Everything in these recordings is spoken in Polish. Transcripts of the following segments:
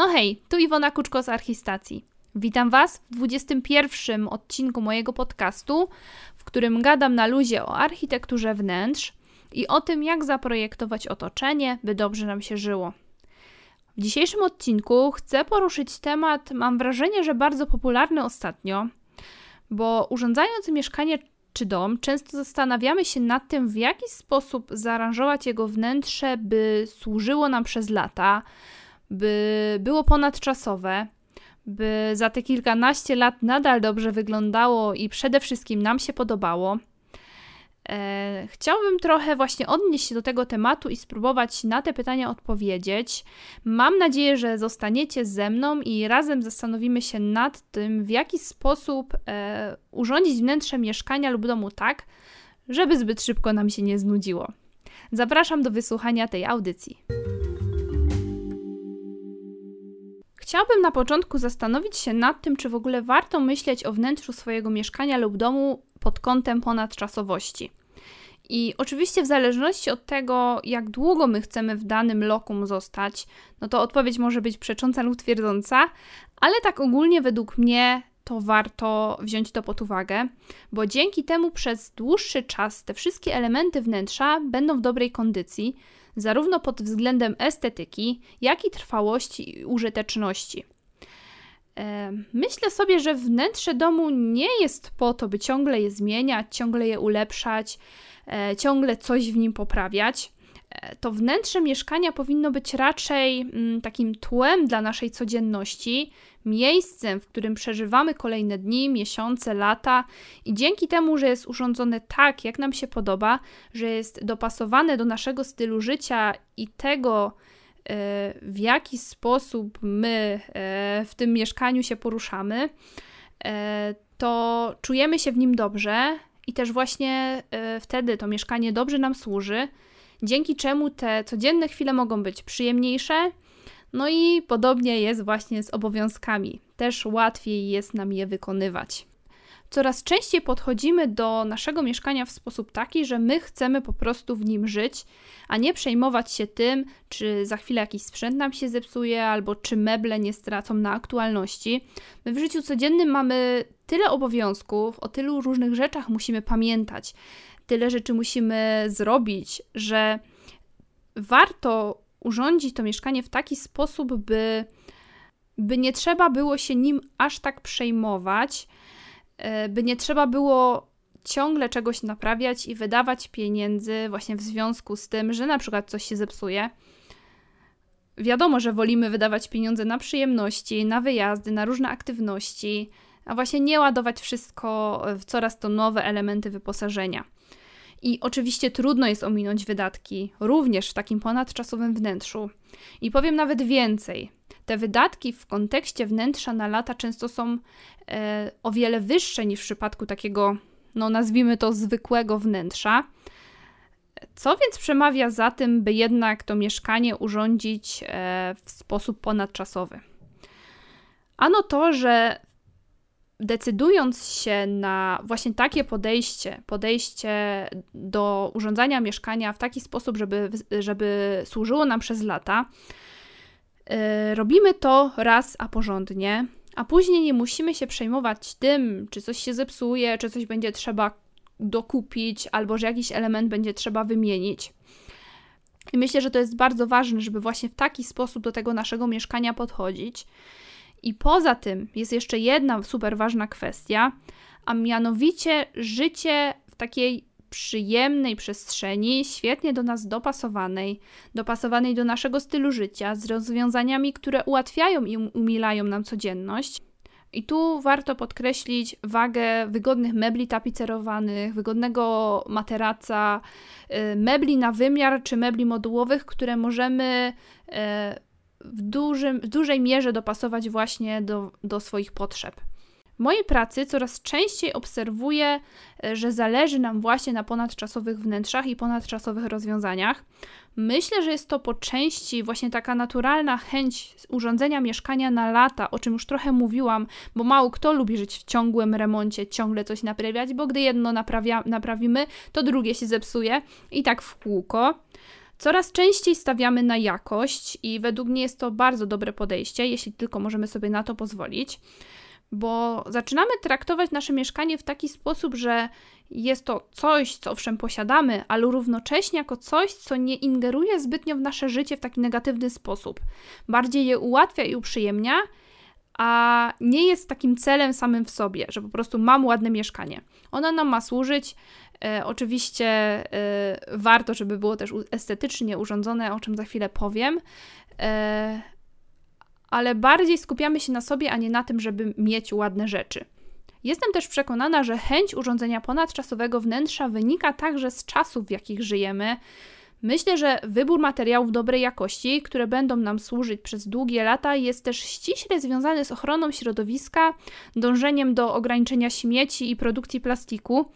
No hej, tu Iwona Kuczko z Archistacji. Witam Was w 21 odcinku mojego podcastu, w którym gadam na luzie o architekturze wnętrz i o tym, jak zaprojektować otoczenie, by dobrze nam się żyło. W dzisiejszym odcinku chcę poruszyć temat, mam wrażenie, że bardzo popularny ostatnio, bo urządzając mieszkanie czy dom, często zastanawiamy się nad tym, w jaki sposób zaaranżować jego wnętrze, by służyło nam przez lata, by było ponadczasowe, by za te kilkanaście lat nadal dobrze wyglądało i przede wszystkim nam się podobało. E, chciałabym trochę właśnie odnieść się do tego tematu i spróbować na te pytania odpowiedzieć. Mam nadzieję, że zostaniecie ze mną i razem zastanowimy się nad tym, w jaki sposób e, urządzić wnętrze mieszkania lub domu tak, żeby zbyt szybko nam się nie znudziło. Zapraszam do wysłuchania tej audycji. Chciałabym na początku zastanowić się nad tym, czy w ogóle warto myśleć o wnętrzu swojego mieszkania lub domu pod kątem ponadczasowości. I oczywiście, w zależności od tego, jak długo my chcemy w danym lokum zostać, no to odpowiedź może być przecząca lub twierdząca, ale tak ogólnie według mnie to warto wziąć to pod uwagę, bo dzięki temu przez dłuższy czas te wszystkie elementy wnętrza będą w dobrej kondycji, zarówno pod względem estetyki, jak i trwałości i użyteczności. E, myślę sobie, że wnętrze domu nie jest po to, by ciągle je zmieniać, ciągle je ulepszać, e, ciągle coś w nim poprawiać. To wnętrze mieszkania powinno być raczej mm, takim tłem dla naszej codzienności, miejscem, w którym przeżywamy kolejne dni, miesiące, lata i dzięki temu, że jest urządzone tak, jak nam się podoba, że jest dopasowane do naszego stylu życia i tego, e, w jaki sposób my e, w tym mieszkaniu się poruszamy, e, to czujemy się w nim dobrze i też właśnie wtedy to mieszkanie dobrze nam służy, dzięki czemu te codzienne chwile mogą być przyjemniejsze no i podobnie jest właśnie z obowiązkami. Też łatwiej jest nam je wykonywać. Coraz częściej podchodzimy do naszego mieszkania w sposób taki, że my chcemy po prostu w nim żyć, a nie przejmować się tym, czy za chwilę jakiś sprzęt nam się zepsuje, albo czy meble nie stracą na aktualności. My w życiu codziennym mamy tyle obowiązków, o tylu różnych rzeczach musimy pamiętać, tyle rzeczy musimy zrobić, że warto urządzić to mieszkanie w taki sposób, by, by nie trzeba było się nim aż tak przejmować, e, by nie trzeba było ciągle czegoś naprawiać i wydawać pieniędzy właśnie w związku z tym, że na przykład coś się zepsuje. Wiadomo, że wolimy wydawać pieniądze na przyjemności, na wyjazdy, na różne aktywności, a właśnie nie ładować wszystko w coraz to nowe elementy wyposażenia. I oczywiście trudno jest ominąć wydatki, również w takim ponadczasowym wnętrzu. I powiem nawet więcej. Te wydatki w kontekście wnętrza na lata często są e, o wiele wyższe niż w przypadku takiego, no nazwijmy to, zwykłego wnętrza. Co więc przemawia za tym, by jednak to mieszkanie urządzić e, w sposób ponadczasowy? Ano to, że decydując się na właśnie takie podejście, podejście do urządzania mieszkania w taki sposób, żeby, żeby służyło nam przez lata, yy, robimy to raz a porządnie, a później nie musimy się przejmować tym, czy coś się zepsuje, czy coś będzie trzeba dokupić, albo że jakiś element będzie trzeba wymienić. I myślę, że to jest bardzo ważne, żeby właśnie w taki sposób do tego naszego mieszkania podchodzić. I poza tym jest jeszcze jedna super ważna kwestia, a mianowicie życie w takiej przyjemnej przestrzeni, świetnie do nas dopasowanej, dopasowanej do naszego stylu życia, z rozwiązaniami, które ułatwiają i umilają nam codzienność. I tu warto podkreślić wagę wygodnych mebli tapicerowanych, wygodnego materaca, y, mebli na wymiar czy mebli modułowych, które możemy y, w, dużym, w dużej mierze dopasować właśnie do, do swoich potrzeb. W mojej pracy coraz częściej obserwuję, e, że zależy nam właśnie na ponadczasowych wnętrzach i ponadczasowych rozwiązaniach. Myślę, że jest to po części właśnie taka naturalna chęć urządzenia mieszkania na lata, o czym już trochę mówiłam, bo mało kto lubi żyć w ciągłym remoncie, ciągle coś naprawiać, bo gdy jedno naprawia, naprawimy, to drugie się zepsuje i tak w kółko. Coraz częściej stawiamy na jakość i według mnie jest to bardzo dobre podejście, jeśli tylko możemy sobie na to pozwolić, bo zaczynamy traktować nasze mieszkanie w taki sposób, że jest to coś, co owszem posiadamy, ale równocześnie jako coś, co nie ingeruje zbytnio w nasze życie w taki negatywny sposób. Bardziej je ułatwia i uprzyjemnia, a nie jest takim celem samym w sobie, że po prostu mam ładne mieszkanie. Ona nam ma służyć. E, oczywiście e, warto, żeby było też estetycznie urządzone, o czym za chwilę powiem, e, ale bardziej skupiamy się na sobie, a nie na tym, żeby mieć ładne rzeczy. Jestem też przekonana, że chęć urządzenia ponadczasowego wnętrza wynika także z czasów, w jakich żyjemy. Myślę, że wybór materiałów dobrej jakości, które będą nam służyć przez długie lata, jest też ściśle związany z ochroną środowiska, dążeniem do ograniczenia śmieci i produkcji plastiku.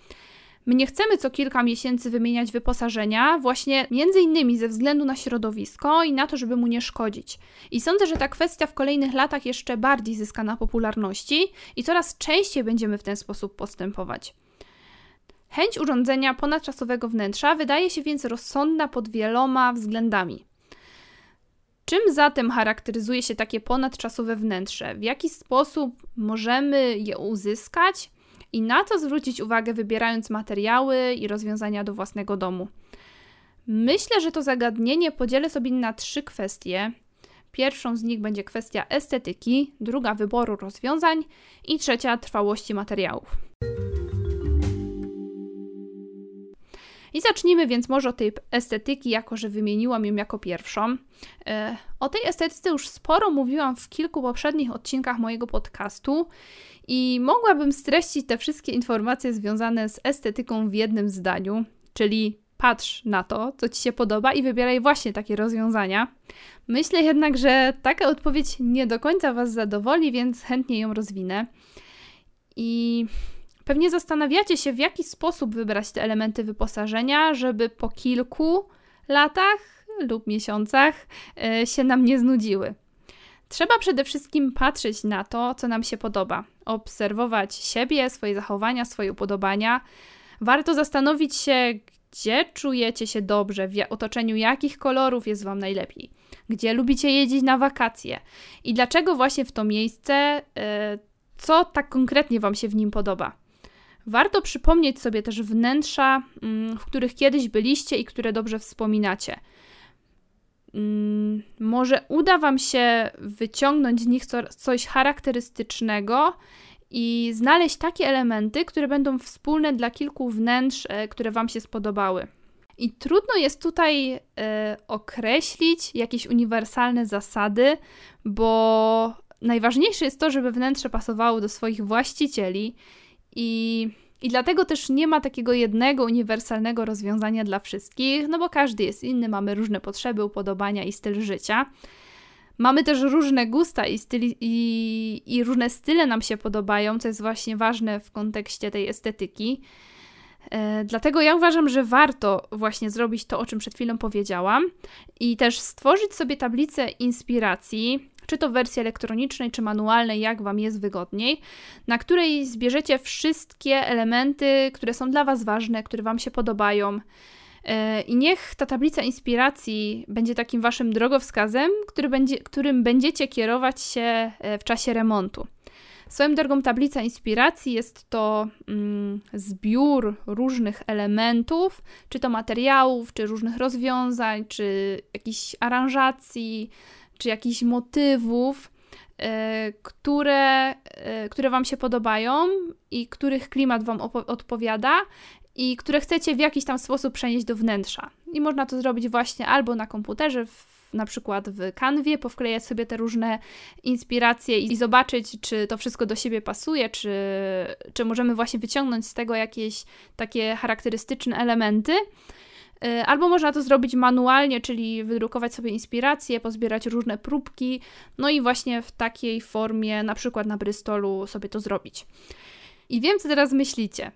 My nie chcemy co kilka miesięcy wymieniać wyposażenia, właśnie między innymi ze względu na środowisko i na to, żeby mu nie szkodzić. I sądzę, że ta kwestia w kolejnych latach jeszcze bardziej zyska na popularności i coraz częściej będziemy w ten sposób postępować. Chęć urządzenia ponadczasowego wnętrza wydaje się więc rozsądna pod wieloma względami. Czym zatem charakteryzuje się takie ponadczasowe wnętrze? W jaki sposób możemy je uzyskać? I na co zwrócić uwagę, wybierając materiały i rozwiązania do własnego domu. Myślę, że to zagadnienie podzielę sobie na trzy kwestie. Pierwszą z nich będzie kwestia estetyki, druga wyboru rozwiązań i trzecia trwałości materiałów. I zacznijmy więc może od tej estetyki, jako że wymieniłam ją jako pierwszą. E, o tej estetyce już sporo mówiłam w kilku poprzednich odcinkach mojego podcastu i mogłabym streścić te wszystkie informacje związane z estetyką w jednym zdaniu, czyli patrz na to, co ci się podoba i wybieraj właśnie takie rozwiązania. Myślę jednak, że taka odpowiedź nie do końca Was zadowoli, więc chętnie ją rozwinę. I pewnie zastanawiacie się, w jaki sposób wybrać te elementy wyposażenia, żeby po kilku latach lub miesiącach e, się nam nie znudziły. Trzeba przede wszystkim patrzeć na to, co nam się podoba, obserwować siebie, swoje zachowania, swoje upodobania. Warto zastanowić się, gdzie czujecie się dobrze, w otoczeniu jakich kolorów jest Wam najlepiej, gdzie lubicie jeździć na wakacje i dlaczego właśnie w to miejsce, e, co tak konkretnie Wam się w nim podoba. Warto przypomnieć sobie też wnętrza, mm, w których kiedyś byliście i które dobrze wspominacie. Mm, może uda Wam się wyciągnąć z nich coś charakterystycznego i znaleźć takie elementy, które będą wspólne dla kilku wnętrz, e, które Wam się spodobały. I trudno jest tutaj e, określić jakieś uniwersalne zasady, bo najważniejsze jest to, żeby wnętrze pasowało do swoich właścicieli i i dlatego też nie ma takiego jednego uniwersalnego rozwiązania dla wszystkich, no bo każdy jest inny, mamy różne potrzeby, upodobania i styl życia. Mamy też różne gusta i, styli, i, i różne style nam się podobają, co jest właśnie ważne w kontekście tej estetyki. E, dlatego ja uważam, że warto właśnie zrobić to, o czym przed chwilą powiedziałam, i też stworzyć sobie tablicę inspiracji, czy to w wersji elektronicznej, czy manualnej, jak Wam jest wygodniej, na której zbierzecie wszystkie elementy, które są dla Was ważne, które Wam się podobają. E, I niech ta tablica inspiracji będzie takim Waszym drogowskazem, który będzie, którym będziecie kierować się e, w czasie remontu. Swoją drogą tablica inspiracji jest to mm, zbiór różnych elementów, czy to materiałów, czy różnych rozwiązań, czy jakichś aranżacji, czy jakichś motywów, e, które, e, które Wam się podobają i których klimat Wam odpowiada i które chcecie w jakiś tam sposób przenieść do wnętrza. I można to zrobić właśnie albo na komputerze, w, na przykład w kanwie, powklejać sobie te różne inspiracje i zobaczyć, czy to wszystko do siebie pasuje, czy, czy możemy właśnie wyciągnąć z tego jakieś takie charakterystyczne elementy. Y, albo można to zrobić manualnie, czyli wydrukować sobie inspiracje, pozbierać różne próbki, no i właśnie w takiej formie, na przykład na Bristolu, sobie to zrobić. I wiem, co teraz myślicie.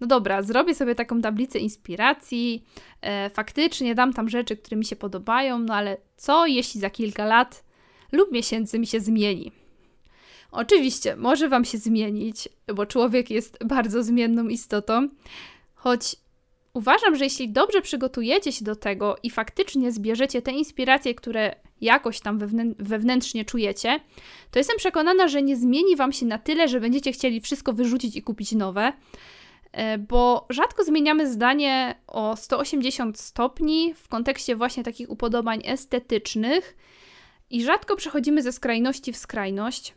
No dobra, zrobię sobie taką tablicę inspiracji, e, faktycznie dam tam rzeczy, które mi się podobają, no ale co jeśli za kilka lat lub miesięcy mi się zmieni? Oczywiście, może Wam się zmienić, bo człowiek jest bardzo zmienną istotą, choć Uważam, że jeśli dobrze przygotujecie się do tego i faktycznie zbierzecie te inspiracje, które jakoś tam wewnętrznie czujecie, to jestem przekonana, że nie zmieni Wam się na tyle, że będziecie chcieli wszystko wyrzucić i kupić nowe, e, bo rzadko zmieniamy zdanie o 180 stopni w kontekście właśnie takich upodobań estetycznych i rzadko przechodzimy ze skrajności w skrajność.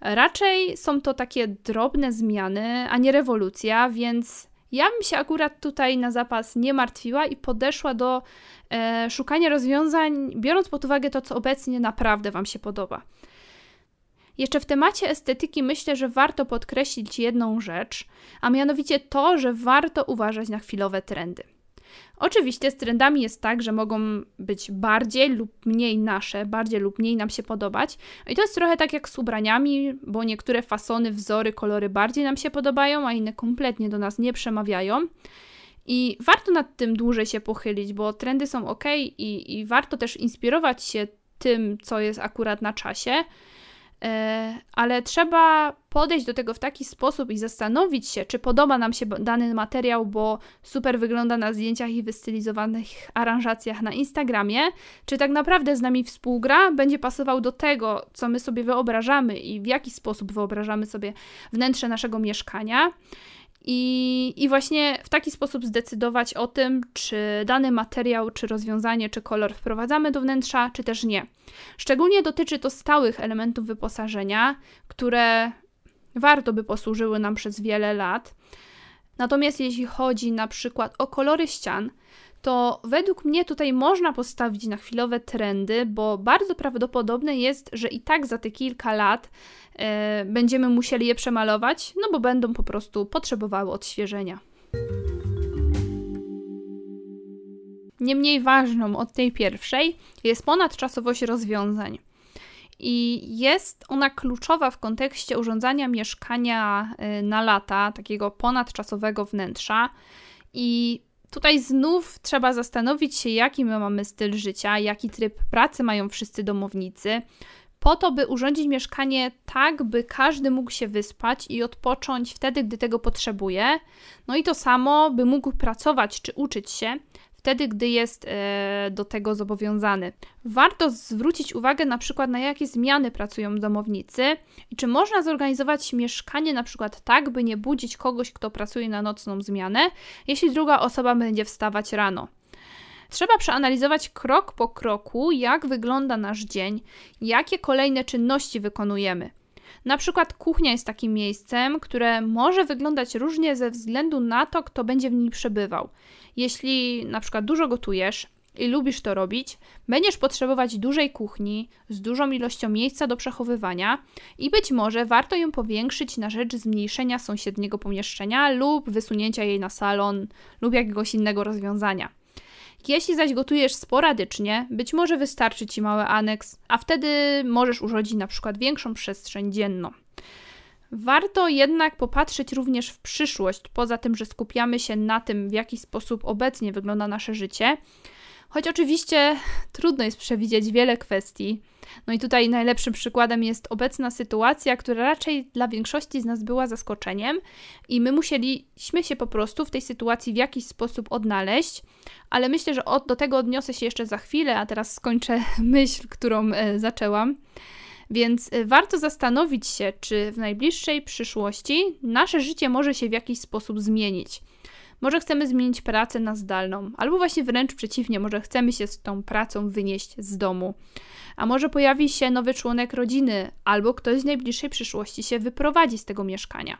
Raczej są to takie drobne zmiany, a nie rewolucja, więc ja bym się akurat tutaj na zapas nie martwiła i podeszła do e, szukania rozwiązań, biorąc pod uwagę to, co obecnie naprawdę Wam się podoba. Jeszcze w temacie estetyki myślę, że warto podkreślić jedną rzecz, a mianowicie to, że warto uważać na chwilowe trendy. Oczywiście z trendami jest tak, że mogą być bardziej lub mniej nasze, bardziej lub mniej nam się podobać. I to jest trochę tak jak z ubraniami, bo niektóre fasony, wzory, kolory bardziej nam się podobają, a inne kompletnie do nas nie przemawiają. I warto nad tym dłużej się pochylić, bo trendy są ok i, i warto też inspirować się tym, co jest akurat na czasie. E, ale trzeba podejść do tego w taki sposób i zastanowić się, czy podoba nam się dany materiał, bo super wygląda na zdjęciach i wystylizowanych aranżacjach na Instagramie, czy tak naprawdę z nami współgra, będzie pasował do tego, co my sobie wyobrażamy i w jaki sposób wyobrażamy sobie wnętrze naszego mieszkania. I, I właśnie w taki sposób zdecydować o tym, czy dany materiał, czy rozwiązanie, czy kolor wprowadzamy do wnętrza, czy też nie. Szczególnie dotyczy to stałych elementów wyposażenia, które warto by posłużyły nam przez wiele lat. Natomiast jeśli chodzi na przykład o kolory ścian, to według mnie tutaj można postawić na chwilowe trendy, bo bardzo prawdopodobne jest, że i tak za te kilka lat e, będziemy musieli je przemalować, no bo będą po prostu potrzebowały odświeżenia. Niemniej ważną od tej pierwszej jest ponadczasowość rozwiązań. I jest ona kluczowa w kontekście urządzania mieszkania e, na lata, takiego ponadczasowego wnętrza. I Tutaj znów trzeba zastanowić się, jaki my mamy styl życia, jaki tryb pracy mają wszyscy domownicy, po to, by urządzić mieszkanie tak, by każdy mógł się wyspać i odpocząć wtedy, gdy tego potrzebuje. No i to samo, by mógł pracować czy uczyć się wtedy, gdy jest e, do tego zobowiązany. Warto zwrócić uwagę na przykład na jakie zmiany pracują domownicy i czy można zorganizować mieszkanie na przykład tak, by nie budzić kogoś, kto pracuje na nocną zmianę, jeśli druga osoba będzie wstawać rano. Trzeba przeanalizować krok po kroku, jak wygląda nasz dzień, jakie kolejne czynności wykonujemy. Na przykład kuchnia jest takim miejscem, które może wyglądać różnie ze względu na to, kto będzie w nim przebywał. Jeśli na przykład dużo gotujesz i lubisz to robić, będziesz potrzebować dużej kuchni z dużą ilością miejsca do przechowywania i być może warto ją powiększyć na rzecz zmniejszenia sąsiedniego pomieszczenia lub wysunięcia jej na salon lub jakiegoś innego rozwiązania. Jeśli zaś gotujesz sporadycznie, być może wystarczy Ci mały aneks, a wtedy możesz urządzić na przykład większą przestrzeń dzienną. Warto jednak popatrzeć również w przyszłość, poza tym, że skupiamy się na tym, w jaki sposób obecnie wygląda nasze życie. Choć oczywiście trudno jest przewidzieć wiele kwestii. No i tutaj najlepszym przykładem jest obecna sytuacja, która raczej dla większości z nas była zaskoczeniem, i my musieliśmy się po prostu w tej sytuacji w jakiś sposób odnaleźć, ale myślę, że od, do tego odniosę się jeszcze za chwilę, a teraz skończę myśl, którą e, zaczęłam. Więc y, warto zastanowić się, czy w najbliższej przyszłości nasze życie może się w jakiś sposób zmienić. Może chcemy zmienić pracę na zdalną, albo właśnie wręcz przeciwnie, może chcemy się z tą pracą wynieść z domu. A może pojawi się nowy członek rodziny, albo ktoś w najbliższej przyszłości się wyprowadzi z tego mieszkania.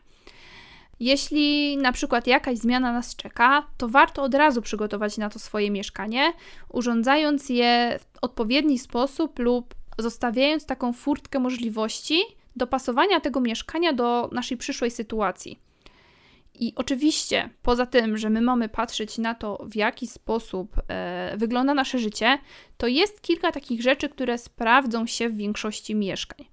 Jeśli na przykład jakaś zmiana nas czeka, to warto od razu przygotować na to swoje mieszkanie, urządzając je w odpowiedni sposób lub zostawiając taką furtkę możliwości dopasowania tego mieszkania do naszej przyszłej sytuacji. I oczywiście, poza tym, że my mamy patrzeć na to, w jaki sposób e, wygląda nasze życie, to jest kilka takich rzeczy, które sprawdzą się w większości mieszkań.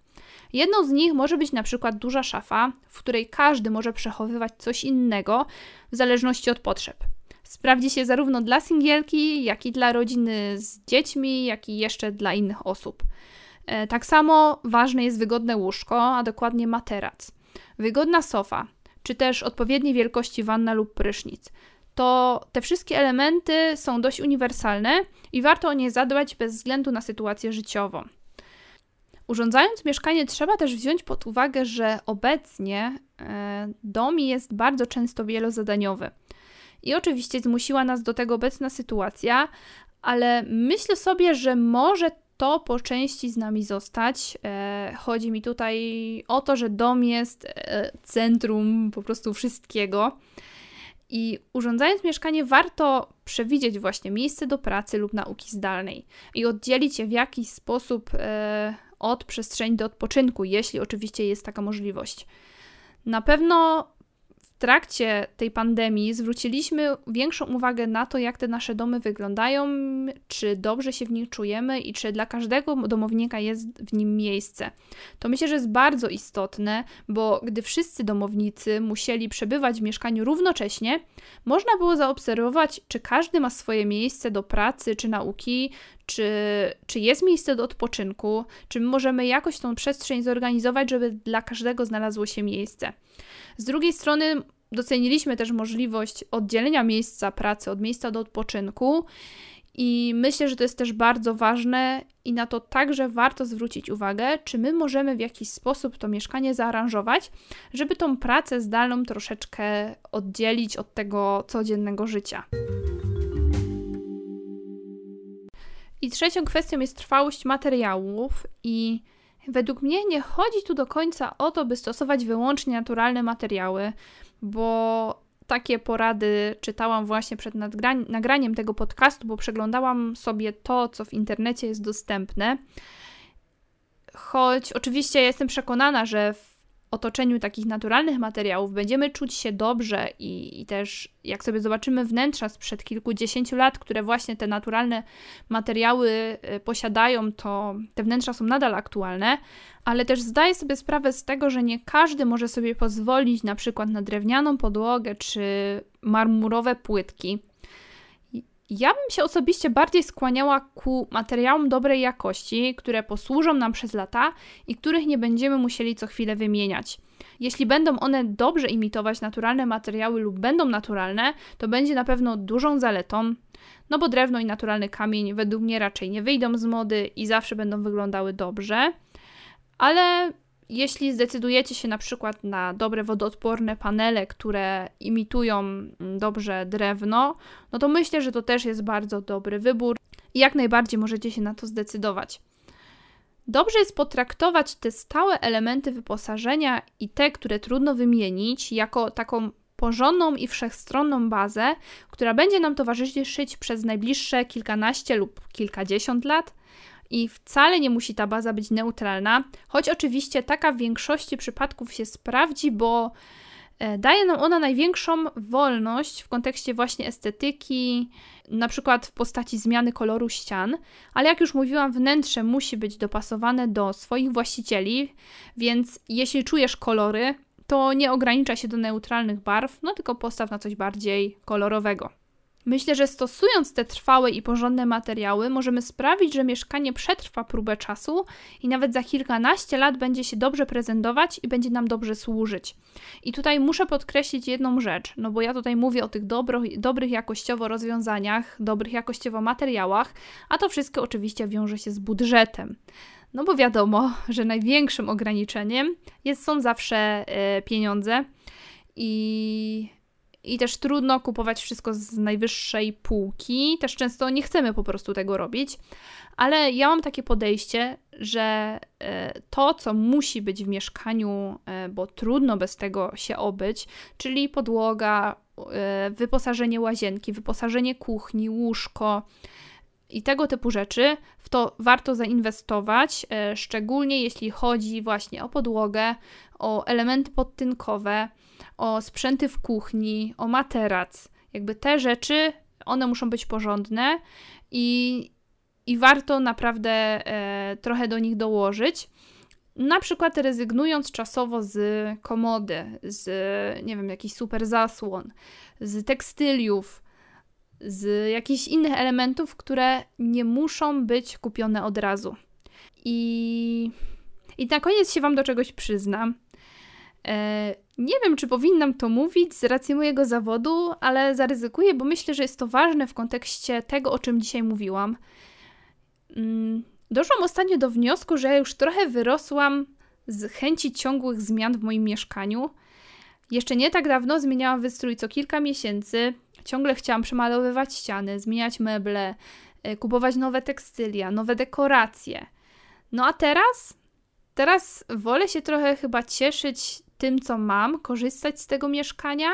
Jedną z nich może być na przykład duża szafa, w której każdy może przechowywać coś innego w zależności od potrzeb. Sprawdzi się zarówno dla singielki, jak i dla rodziny z dziećmi, jak i jeszcze dla innych osób. E, tak samo ważne jest wygodne łóżko, a dokładnie materac. Wygodna sofa, czy też odpowiedniej wielkości wanna lub prysznic. to te wszystkie elementy są dość uniwersalne i warto o nie zadbać bez względu na sytuację życiową. Urządzając mieszkanie, trzeba też wziąć pod uwagę, że obecnie e, dom jest bardzo często wielozadaniowy. I oczywiście zmusiła nas do tego obecna sytuacja, ale myślę sobie, że może to po części z nami zostać. E, chodzi mi tutaj o to, że dom jest e, centrum po prostu wszystkiego. I urządzając mieszkanie, warto przewidzieć właśnie miejsce do pracy lub nauki zdalnej i oddzielić je w jakiś sposób e, od przestrzeni do odpoczynku, jeśli oczywiście jest taka możliwość. Na pewno trakcie tej pandemii zwróciliśmy większą uwagę na to, jak te nasze domy wyglądają, czy dobrze się w nich czujemy i czy dla każdego domownika jest w nim miejsce. To myślę, że jest bardzo istotne, bo gdy wszyscy domownicy musieli przebywać w mieszkaniu równocześnie, można było zaobserwować, czy każdy ma swoje miejsce do pracy czy nauki, czy, czy jest miejsce do odpoczynku, czy możemy jakoś tą przestrzeń zorganizować, żeby dla każdego znalazło się miejsce. Z drugiej strony doceniliśmy też możliwość oddzielenia miejsca pracy od miejsca do odpoczynku. I myślę, że to jest też bardzo ważne i na to także warto zwrócić uwagę, czy my możemy w jakiś sposób to mieszkanie zaaranżować, żeby tą pracę zdalną troszeczkę oddzielić od tego codziennego życia. I trzecią kwestią jest trwałość materiałów i według mnie nie chodzi tu do końca o to, by stosować wyłącznie naturalne materiały, bo takie porady czytałam właśnie przed nagraniem tego podcastu, bo przeglądałam sobie to, co w internecie jest dostępne. Choć oczywiście jestem przekonana, że w otoczeniu takich naturalnych materiałów będziemy czuć się dobrze i, i, też jak sobie zobaczymy wnętrza sprzed kilkudziesięciu lat, które właśnie te naturalne materiały y, posiadają, to te wnętrza są nadal aktualne, ale też zdaję sobie sprawę z tego, że nie każdy może sobie pozwolić na przykład na drewnianą podłogę czy marmurowe płytki. Ja bym się osobiście bardziej skłaniała ku materiałom dobrej jakości, które posłużą nam przez lata i których nie będziemy musieli co chwilę wymieniać. Jeśli będą one dobrze imitować naturalne materiały lub będą naturalne, to będzie na pewno dużą zaletą, no bo drewno i naturalny kamień według mnie raczej nie wyjdą z mody i zawsze będą wyglądały dobrze. Ale jeśli zdecydujecie się na przykład na dobre wodoodporne panele, które imitują mm, dobrze drewno, no to myślę, że to też jest bardzo dobry wybór i jak najbardziej możecie się na to zdecydować. Dobrze jest potraktować te stałe elementy wyposażenia i te, które trudno wymienić, jako taką porządną i wszechstronną bazę, która będzie nam towarzyszyć przez najbliższe kilkanaście lub kilkadziesiąt lat i wcale nie musi ta baza być neutralna, choć oczywiście taka w większości przypadków się sprawdzi, bo e, daje nam ona największą wolność w kontekście właśnie estetyki, na przykład w postaci zmiany koloru ścian, ale jak już mówiłam, wnętrze musi być dopasowane do swoich właścicieli, więc jeśli czujesz kolory, to nie ogranicza się do neutralnych barw, no tylko postaw na coś bardziej kolorowego. Myślę, że stosując te trwałe i porządne materiały, możemy sprawić, że mieszkanie przetrwa próbę czasu i nawet za kilkanaście lat będzie się dobrze prezentować i będzie nam dobrze służyć. I tutaj muszę podkreślić jedną rzecz, no bo ja tutaj mówię o tych dobro, dobrych jakościowo rozwiązaniach, dobrych jakościowo materiałach, a to wszystko oczywiście wiąże się z budżetem. No bo wiadomo, że największym ograniczeniem jest, są zawsze e, pieniądze i i też trudno kupować wszystko z najwyższej półki. Też często nie chcemy po prostu tego robić. Ale ja mam takie podejście, że e, to, co musi być w mieszkaniu, e, bo trudno bez tego się obyć, czyli podłoga, e, wyposażenie łazienki, wyposażenie kuchni, łóżko i tego typu rzeczy, w to warto zainwestować, szczególnie jeśli chodzi właśnie o podłogę, o elementy podtynkowe o sprzęty w kuchni, o materac. Jakby te rzeczy, one muszą być porządne i, i warto naprawdę e, trochę do nich dołożyć. Na przykład rezygnując czasowo z komody, z nie wiem, jakichś super zasłon, z tekstyliów, z jakichś innych elementów, które nie muszą być kupione od razu. I, i na koniec się Wam do czegoś przyznam. E, nie wiem, czy powinnam to mówić z racji mojego zawodu, ale zaryzykuję, bo myślę, że jest to ważne w kontekście tego, o czym dzisiaj mówiłam. Mm, doszłam ostatnio do wniosku, że już trochę wyrosłam z chęci ciągłych zmian w moim mieszkaniu. Jeszcze nie tak dawno zmieniałam wystrój co kilka miesięcy. Ciągle chciałam przemalowywać ściany, zmieniać meble, e, kupować nowe tekstylia, nowe dekoracje. No a teraz? Teraz wolę się trochę chyba cieszyć tym, co mam, korzystać z tego mieszkania.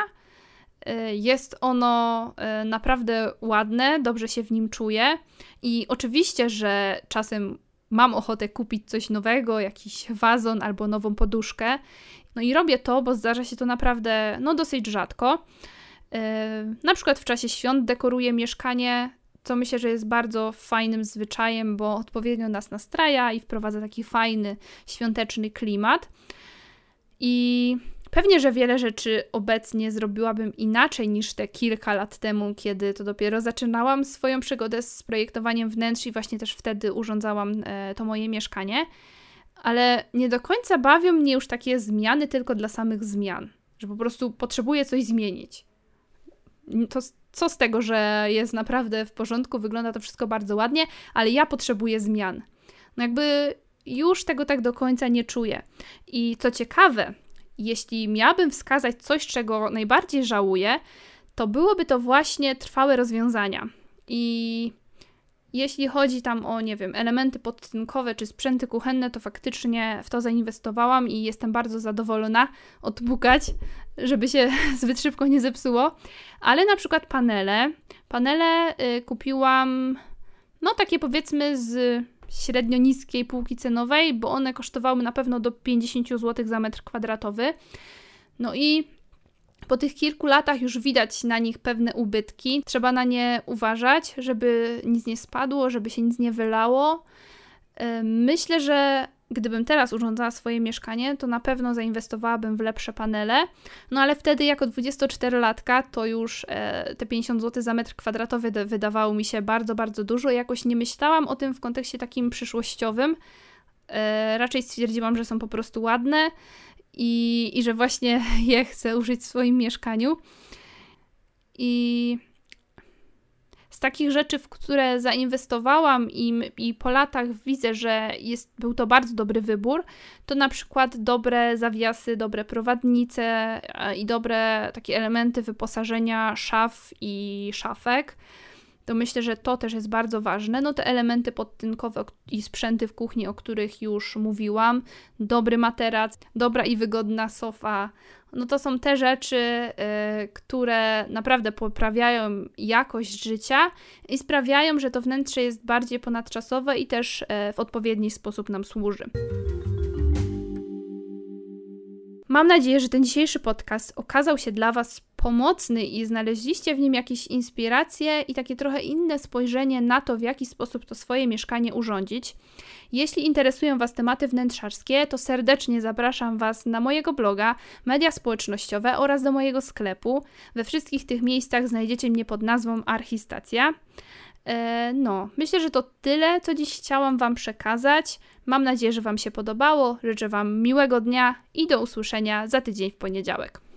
E, jest ono e, naprawdę ładne, dobrze się w nim czuję i oczywiście, że czasem mam ochotę kupić coś nowego, jakiś wazon albo nową poduszkę. No i robię to, bo zdarza się to naprawdę no, dosyć rzadko. Yy, na przykład w czasie świąt dekoruję mieszkanie, co myślę, że jest bardzo fajnym zwyczajem, bo odpowiednio nas nastraja i wprowadza taki fajny, świąteczny klimat. I Pewnie, że wiele rzeczy obecnie zrobiłabym inaczej niż te kilka lat temu, kiedy to dopiero zaczynałam swoją przygodę z projektowaniem wnętrz i właśnie też wtedy urządzałam e, to moje mieszkanie. Ale nie do końca bawią mnie już takie zmiany tylko dla samych zmian, że po prostu potrzebuję coś zmienić. To co z tego, że jest naprawdę w porządku, wygląda to wszystko bardzo ładnie, ale ja potrzebuję zmian. No jakby już tego tak do końca nie czuję. I co ciekawe, jeśli miałabym wskazać coś, czego najbardziej żałuję, to byłoby to właśnie trwałe rozwiązania. I jeśli chodzi tam o, nie wiem, elementy podtynkowe czy sprzęty kuchenne, to faktycznie w to zainwestowałam i jestem bardzo zadowolona odbukać, żeby się zbyt szybko nie zepsuło. Ale na przykład panele. Panele y, kupiłam, no takie powiedzmy z średnio niskiej półki cenowej, bo one kosztowały na pewno do 50 zł za metr kwadratowy. No i po tych kilku latach już widać na nich pewne ubytki. Trzeba na nie uważać, żeby nic nie spadło, żeby się nic nie wylało. Myślę, że gdybym teraz urządzała swoje mieszkanie, to na pewno zainwestowałabym w lepsze panele. No ale wtedy, jako 24-latka, to już e, te 50 zł za metr kwadratowy wydawało mi się bardzo, bardzo dużo. Jakoś nie myślałam o tym w kontekście takim przyszłościowym. E, raczej stwierdziłam, że są po prostu ładne i, i że właśnie je chcę użyć w swoim mieszkaniu. I takich rzeczy, w które zainwestowałam i, i po latach widzę, że jest, był to bardzo dobry wybór, to na przykład dobre zawiasy, dobre prowadnice e, i dobre takie elementy wyposażenia szaf i szafek to myślę, że to też jest bardzo ważne. No te elementy podtynkowe i sprzęty w kuchni, o których już mówiłam, dobry materac, dobra i wygodna sofa, no to są te rzeczy, y, które naprawdę poprawiają jakość życia i sprawiają, że to wnętrze jest bardziej ponadczasowe i też y, w odpowiedni sposób nam służy. Mam nadzieję, że ten dzisiejszy podcast okazał się dla Was pomocny i znaleźliście w nim jakieś inspiracje i takie trochę inne spojrzenie na to, w jaki sposób to swoje mieszkanie urządzić. Jeśli interesują Was tematy wnętrzarskie, to serdecznie zapraszam Was na mojego bloga, media społecznościowe oraz do mojego sklepu. We wszystkich tych miejscach znajdziecie mnie pod nazwą Archistacja. E, no, myślę, że to tyle, co dziś chciałam Wam przekazać. Mam nadzieję, że Wam się podobało. Życzę Wam miłego dnia i do usłyszenia za tydzień w poniedziałek.